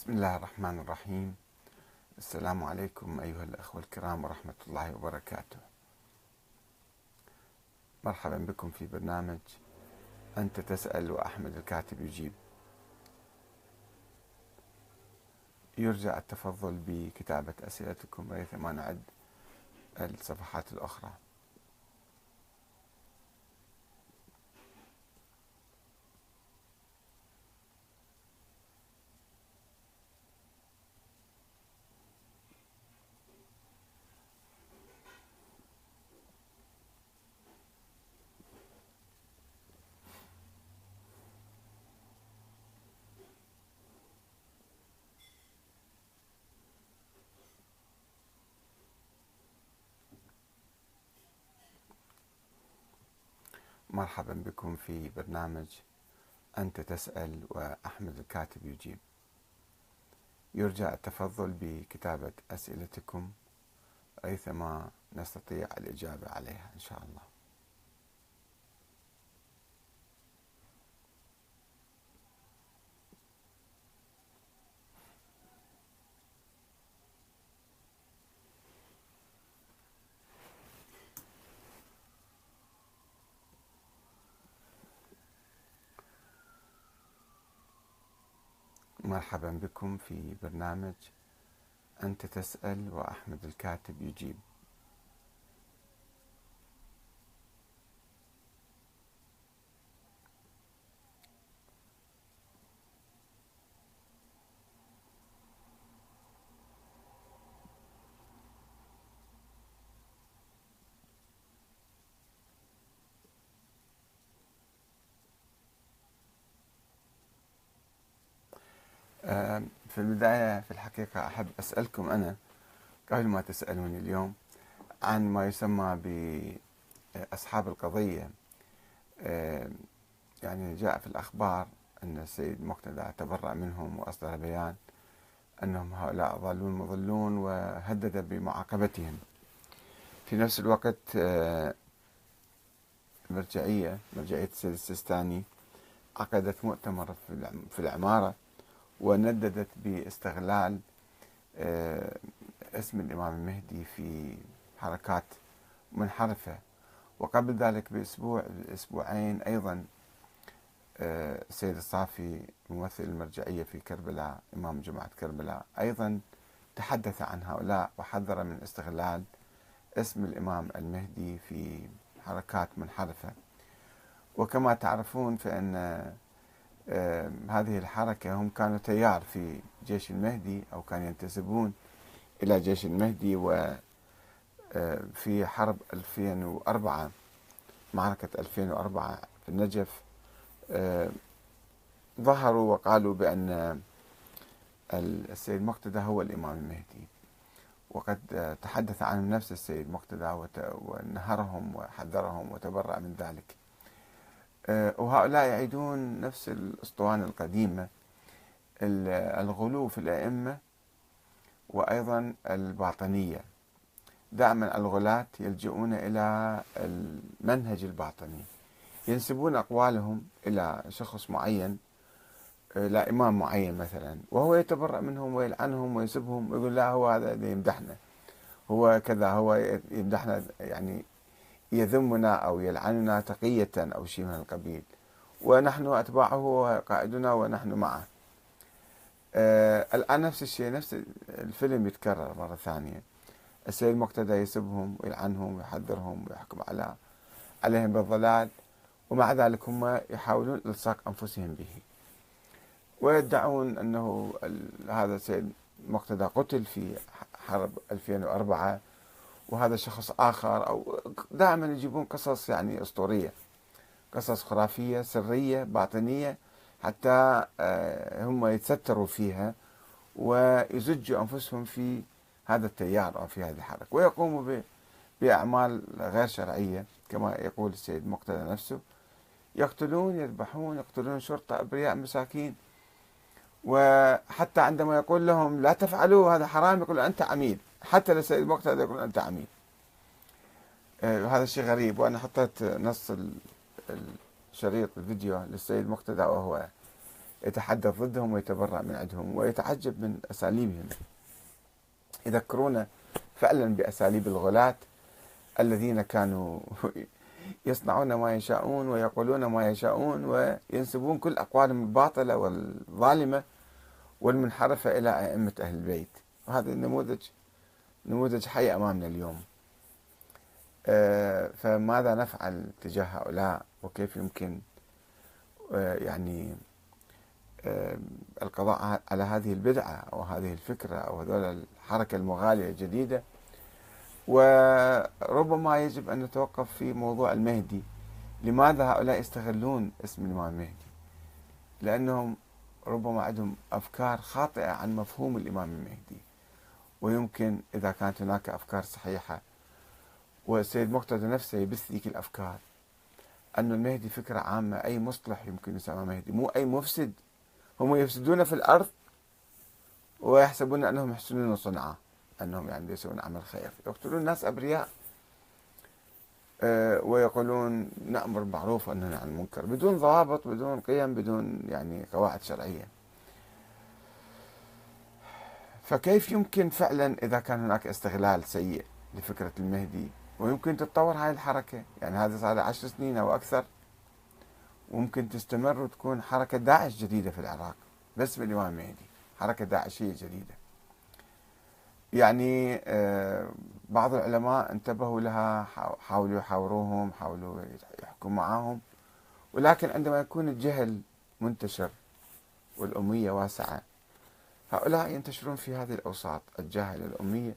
بسم الله الرحمن الرحيم. السلام عليكم أيها الأخوة الكرام ورحمة الله وبركاته. مرحبا بكم في برنامج أنت تسأل وأحمد الكاتب يجيب. يرجى التفضل بكتابة أسئلتكم ريثما نعد الصفحات الأخرى. مرحبا بكم في برنامج أنت تسأل وأحمد الكاتب يجيب. يرجى التفضل بكتابة أسئلتكم ريثما نستطيع الإجابة عليها إن شاء الله. مرحبا بكم في برنامج أنت تسأل وأحمد الكاتب يجيب. في البداية في الحقيقة أحب أسألكم أنا قبل ما تسألوني اليوم عن ما يسمى بأصحاب القضية. يعني جاء في الأخبار أن السيد مقتدى تبرأ منهم وأصدر بيان أنهم هؤلاء ضالون مضلون وهدد بمعاقبتهم. في نفس الوقت مرجعية مرجعية السيد السيستاني عقدت مؤتمر في العمارة ونددت باستغلال آه، اسم الإمام المهدي في حركات منحرفة. وقبل ذلك بأسبوع أسبوعين أيضا آه، السيد الصافي ممثل المرجعية في كربلاء إمام جماعة كربلاء أيضا تحدث عن هؤلاء وحذر من استغلال اسم الإمام المهدي في حركات منحرفة. وكما تعرفون فإن هذه الحركة هم كانوا تيار في جيش المهدي أو كانوا ينتسبون إلى جيش المهدي و في حرب 2004 معركة 2004 في النجف. ظهروا وقالوا بأن السيد مقتدى هو الإمام المهدي. وقد تحدث عنهم نفس السيد مقتدى ونهرهم وحذرهم وتبرأ من ذلك. آه، وهؤلاء يعيدون نفس الأسطوانة القديمة الغلو في الأئمة وأيضا الباطنية. دائما الغلاة يلجؤون إلى المنهج الباطني. ينسبون أقوالهم إلى شخص معين إلى إمام معين مثلا وهو يتبرأ منهم ويلعنهم ويسبهم ويقول لا هو هذا يمدحنا. هو كذا هو يمدحنا يعني يذمنا أو يلعننا تقية أو شيء من القبيل. ونحن أتباعه وقائدنا ونحن معه. آه الآن نفس الشيء نفس الفيلم يتكرر مرة ثانية. السيد مقتدى يسبهم ويلعنهم ويحذرهم ويحكم على عليهم بالضلال ومع ذلك هم يحاولون إلصاق أنفسهم به. ويدعون أنه هذا السيد مقتدى قتل في حرب 2004 وهذا شخص آخر أو دائما يجيبون قصص يعني أسطورية. قصص خرافية سرية باطنية حتى آه، هم يتستروا فيها ويزجوا أنفسهم في هذا التيار أو في هذه الحركة. ويقوموا بأعمال غير شرعية كما يقول السيد مقتدى نفسه. يقتلون يذبحون يقتلون شرطة أبرياء مساكين. وحتى عندما يقول لهم لا تفعلوا هذا حرام يقول أنت عميل حتى للسيد مقتدى يقول أنت عميل آه هذا شيء غريب وأنا حطيت نص الشريط الفيديو للسيد مقتدى وهو يتحدث ضدهم ويتبرأ من عندهم ويتعجب من أساليبهم. يذكرونا فعلا بأساليب الغلاة الذين كانوا يصنعون ما يشاءون ويقولون ما يشاءون وينسبون كل أقوالهم الباطلة والظالمة والمنحرفة إلى أئمة أهل البيت. وهذا النموذج نموذج حي أمامنا اليوم. آه، فماذا نفعل تجاه هؤلاء؟ وكيف يمكن آه، يعني آه، القضاء على هذه البدعة أو هذه الفكرة أو هذول الحركة المغالية الجديدة؟ وربما يجب أن نتوقف في موضوع المهدي. لماذا هؤلاء يستغلون اسم الإمام المهدي لأنهم ربما عندهم أفكار خاطئة عن مفهوم الإمام المهدي. ويمكن إذا كانت هناك أفكار صحيحة. والسيد مقتدى نفسه يبث ذيك الأفكار. أن المهدي فكرة عامة أي مصلح يمكن يسمى مهدي. مو أي مفسد. هم يفسدون في الأرض ويحسبون أنهم يحسنون صنعا أنهم يعني يسوون عمل خير. يقتلون الناس أبرياء. أه ويقولون نأمر بالمعروف وننهى عن المنكر. بدون ضوابط بدون قيم بدون يعني قواعد شرعية. فكيف يمكن فعلا إذا كان هناك استغلال سيء لفكرة المهدي؟ ويمكن تتطور هاي الحركة؟ يعني هذا صار عشر سنين أو أكثر. وممكن تستمر وتكون حركة داعش جديدة في العراق بس بالإمام المهدي حركة داعشية جديدة. يعني آه، بعض العلماء انتبهوا لها حاولوا يحاوروهم حاولوا يحكوا معاهم. ولكن عندما يكون الجهل منتشر والأمية واسعة هؤلاء ينتشرون في هذه الأوساط الجاهل الأمية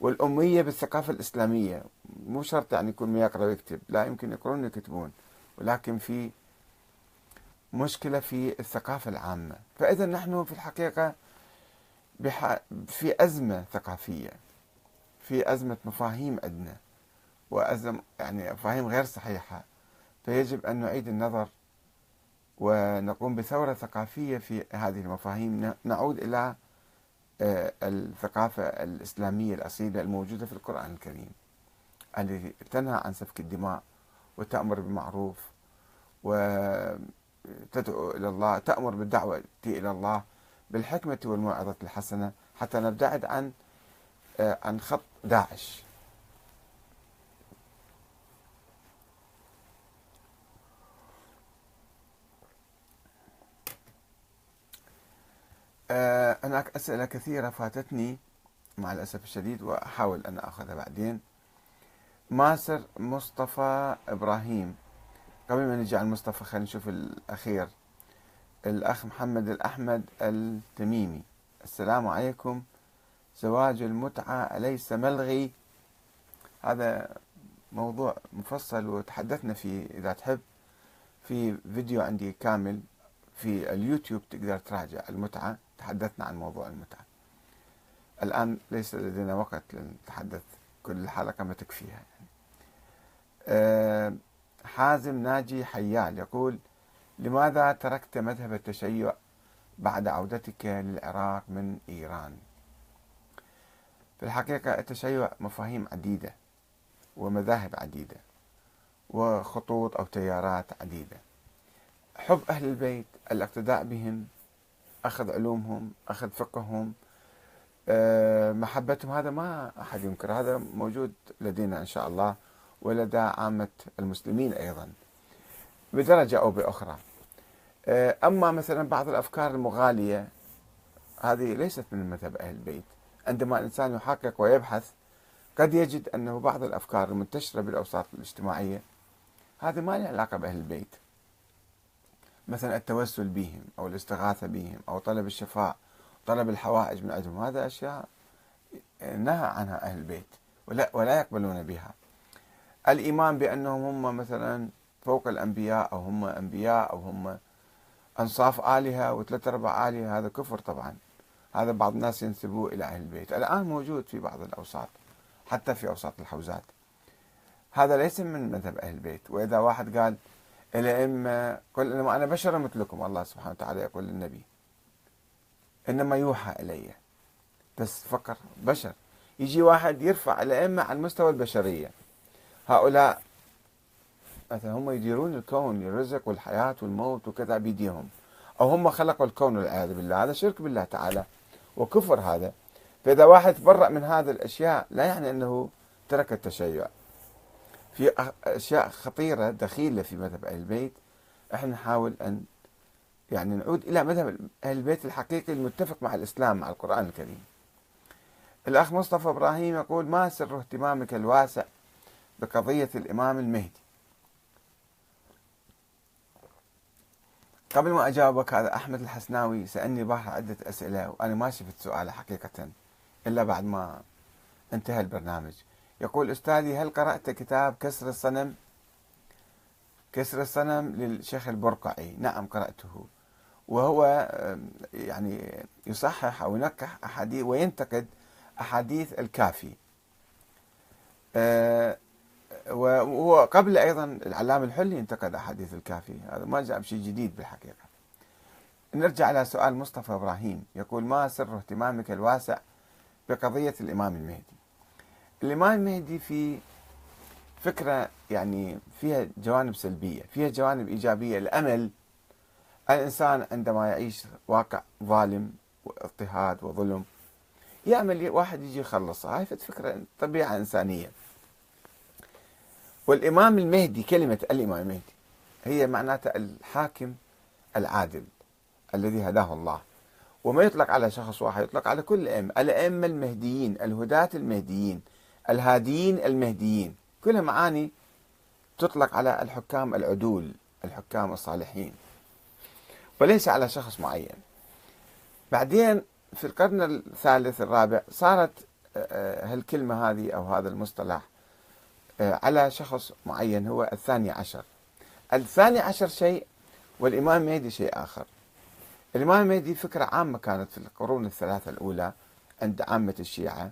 والأمية بالثقافة الإسلامية. مو شرط يعني يكون ما يقرأ ويكتب لا يمكن يقرون ويكتبون ولكن في مشكلة في الثقافة العامة. فإذا نحن في الحقيقة في أزمة ثقافية في أزمة مفاهيم عندنا وأزم يعني مفاهيم غير صحيحة. فيجب أن نعيد النظر ونقوم بثورة ثقافية في هذه المفاهيم. نعود إلى آه، الثقافة الإسلامية الأصيلة الموجودة في القرآن الكريم التي تنهى عن سفك الدماء وتأمر بالمعروف وتدعو إلى الله تأمر بالدعوة إلى الله بالحكمة والموعظة الحسنة. حتى نبتعد عن آه، عن خط داعش. هناك أسئلة كثيرة فاتتني مع الأسف الشديد وأحاول أن أخذها بعدين. ماسر مصطفى إبراهيم. قبل ما نجي على مصطفى خلينا نشوف الأخير. الأخ محمد الأحمد التميمي. السلام عليكم. زواج المتعة أليس ملغي؟ هذا موضوع مفصل وتحدثنا فيه إذا تحب. في فيديو عندي كامل في اليوتيوب تقدر تراجع المتعة. تحدثنا عن موضوع المتعة. الآن ليس لدينا وقت لنتحدث كل الحلقة ما تكفيها. أه حازم ناجي حيال يقول لماذا تركت مذهب التشيع بعد عودتك للعراق من إيران؟ في الحقيقة التشيع مفاهيم عديدة ومذاهب عديدة وخطوط أو تيارات عديدة. حب أهل البيت الاقتداء بهم أخذ علومهم أخذ فقههم آه، محبتهم هذا ما أحد ينكر هذا موجود لدينا إن شاء الله ولدى عامة المسلمين أيضا. بدرجة أو بأخرى. آه، أما مثلا بعض الأفكار المغالية هذه ليست من مذهب أهل البيت. عندما الإنسان يحقق ويبحث قد يجد أنه بعض الأفكار المنتشرة بالأوساط الاجتماعية هذه ما لها علاقة بأهل البيت. مثلا التوسل بهم أو الاستغاثة بهم أو طلب الشفاء طلب الحوائج من عندهم هذا أشياء نهى عنها أهل البيت ولا, ولا يقبلون بها. الإيمان بأنهم هم مثلا فوق الأنبياء أو هم أنبياء أو هم أنصاف آلهة وثلاث أرباع آلهة هذا كفر طبعا. هذا بعض الناس ينسبوه إلى أهل البيت. الآن موجود في بعض الأوساط حتى في أوساط الحوزات. هذا ليس من مذهب أهل البيت. وإذا واحد قال الأئمة قل إنما أنا بشر مثلكم الله سبحانه وتعالى يقول للنبي. إنما يوحى إلي. بس فقر بشر. يجي واحد يرفع الأئمة على مستوى البشرية. هؤلاء مثلا هم يديرون الكون الرزق والحياة والموت وكذا بيديهم. أو هم خلقوا الكون والعياذ بالله. هذا شرك بالله تعالى وكفر هذا. فإذا واحد تبرأ من هذه الأشياء لا يعني أنه ترك التشيع. في أشياء خطيرة دخيلة في مذهب أهل البيت. إحنا نحاول أن يعني نعود إلى مذهب أهل البيت الحقيقي المتفق مع الإسلام مع القرآن الكريم. الأخ مصطفى إبراهيم يقول ما سر اهتمامك الواسع بقضية الإمام المهدي? قبل ما أجاوبك هذا أحمد الحسناوي سألني البارحة عدة أسئلة وأنا ما شفت سؤاله حقيقة إلا بعد ما انتهى البرنامج. يقول أستاذي هل قرأت كتاب كسر الصنم؟ كسر الصنم للشيخ البرقعي. نعم قرأته. وهو يعني يصحح أو ينكح أحاديث وينتقد أحاديث الكافي. أه وهو قبل أيضا العلامة الحلي انتقد أحاديث الكافي. هذا ما جاء بشيء جديد بالحقيقة. نرجع إلى سؤال مصطفى إبراهيم. يقول ما سر اهتمامك الواسع بقضية الإمام المهدي؟ الإمام المهدي في فكرة يعني فيها جوانب سلبية فيها جوانب إيجابية. الأمل الإنسان عندما يعيش واقع ظالم واضطهاد وظلم يأمل واحد يجي يخلصه. هاي فكرة طبيعة إنسانية. والإمام المهدي كلمة الإمام المهدي هي معناتها الحاكم العادل الذي هداه الله. وما يطلق على شخص واحد يطلق على كل الأئمة الأئمة المهديين الهداة المهديين. الهاديين المهديين. كلها معاني تطلق على الحكام العدول الحكام الصالحين. وليس على شخص معين. بعدين في القرن الثالث الرابع صارت آه، آه، هالكلمة هذه أو هذا المصطلح آه، على شخص معين هو الثاني عشر. الثاني عشر شيء والإمام المهدي شيء آخر. الإمام المهدي فكرة عامة كانت في القرون الثلاثة الأولى عند عامة الشيعة.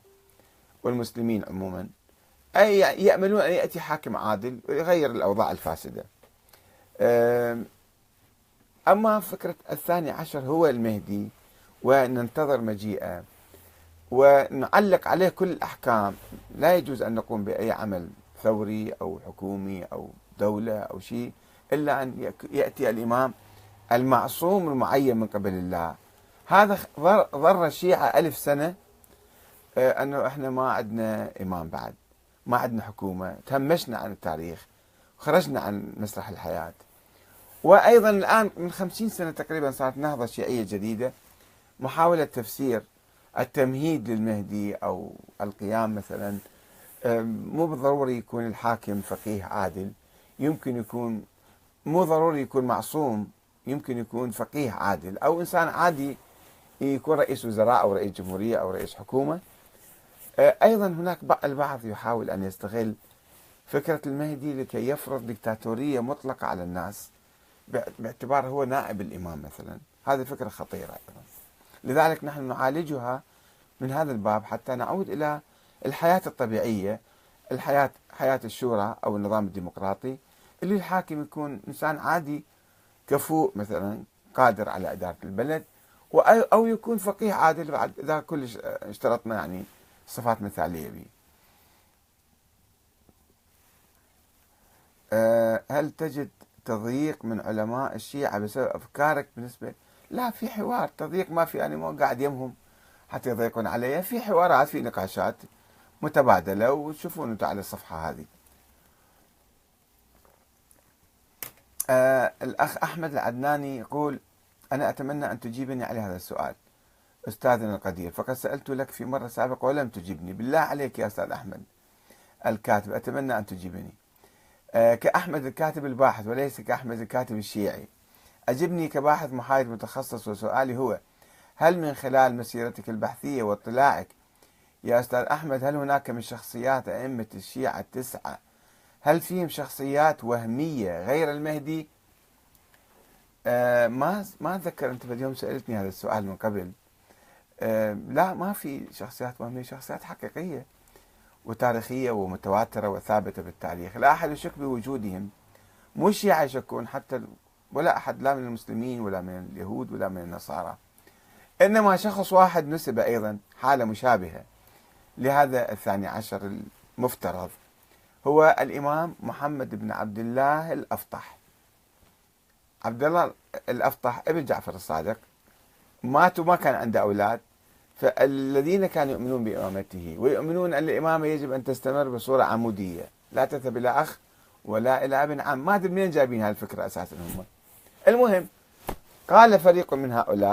والمسلمين عموما أي يأملون أن يأتي حاكم عادل ويغير الأوضاع الفاسدة. أما فكرة الثاني عشر هو المهدي وننتظر مجيئه ونعلق عليه كل الأحكام. لا يجوز أن نقوم بأي عمل ثوري أو حكومي أو دولة أو شيء إلا أن يأتي الإمام المعصوم المعين من قبل الله. هذا ضر الشيعة ألف سنة آه، أنه إحنا ما عندنا إمام بعد ما عندنا حكومة تهمشنا عن التاريخ خرجنا عن مسرح الحياة. وأيضا الآن من خمسين سنة تقريبا صارت نهضة شيعية جديدة. محاولة تفسير التمهيد للمهدي أو القيام مثلا مو بالضروري يكون الحاكم فقيه عادل يمكن يكون مو ضروري يكون معصوم يمكن يكون فقيه عادل أو إنسان عادي يكون رئيس وزراء أو رئيس جمهورية أو رئيس حكومة. أه، أيضا هناك البعض يحاول أن يستغل فكرة المهدي لكي يفرض دكتاتورية مطلقة على الناس باعتبار هو نائب الإمام مثلا. هذه فكرة خطيرة أيضا. لذلك نحن نعالجها من هذا الباب حتى نعود إلى الحياة الطبيعية الحياة حياة الشورى أو النظام الديمقراطي اللي الحاكم يكون إنسان عادي كفوء مثلا قادر على إدارة البلد أو يكون فقيه عادل بعد إذا كلش اشترطنا يعني صفات مثالية به أه، هل تجد تضييق من علماء الشيعة بسبب أفكارك بالنسبة؟ لا في حوار. تضييق ما في أنا مو قاعد يمهم. حتى يضيقون علي. في حوارات في نقاشات متبادلة وتشوفون أنتم على الصفحة هذه. آه الأخ أحمد العدناني يقول أنا أتمنى أن تجيبني على هذا السؤال. أستاذنا القدير فقد سألت لك في مرة سابقة ولم تجبني. بالله عليك يا أستاذ أحمد. الكاتب أتمنى أن تجيبني. آه كأحمد الكاتب الباحث وليس كأحمد الكاتب الشيعي. أجبني كباحث محايد متخصص وسؤالي هو هل من خلال مسيرتك البحثية واطلاعك يا أستاذ أحمد هل هناك من شخصيات أئمة الشيعة التسعة؟ هل فيهم شخصيات وهمية غير المهدي؟ آه ما ما أتذكر أنت اليوم سألتني هذا السؤال من قبل. لا ما في شخصيات وهمية شخصيات حقيقية وتاريخية ومتواترة وثابتة بالتاريخ. لا أحد يشك بوجودهم. مو الشيعة يشكون حتى ولا أحد لا من المسلمين ولا من اليهود ولا من النصارى. إنما شخص واحد نسب أيضا حالة مشابهة لهذا الثاني عشر المفترض. هو الإمام محمد بن عبد الله الأفطح. عبد الله الأفطح ابن جعفر الصادق. مات وما كان عنده أولاد. فالذين كانوا يؤمنون بإمامته ويؤمنون أن الإمامة يجب أن تستمر بصورة عمودية لا تذهب إلى أخ ولا إلى ابن عم. ما أدري منين جايبين هالفكره أساسا هم. المهم قال فريق من هؤلاء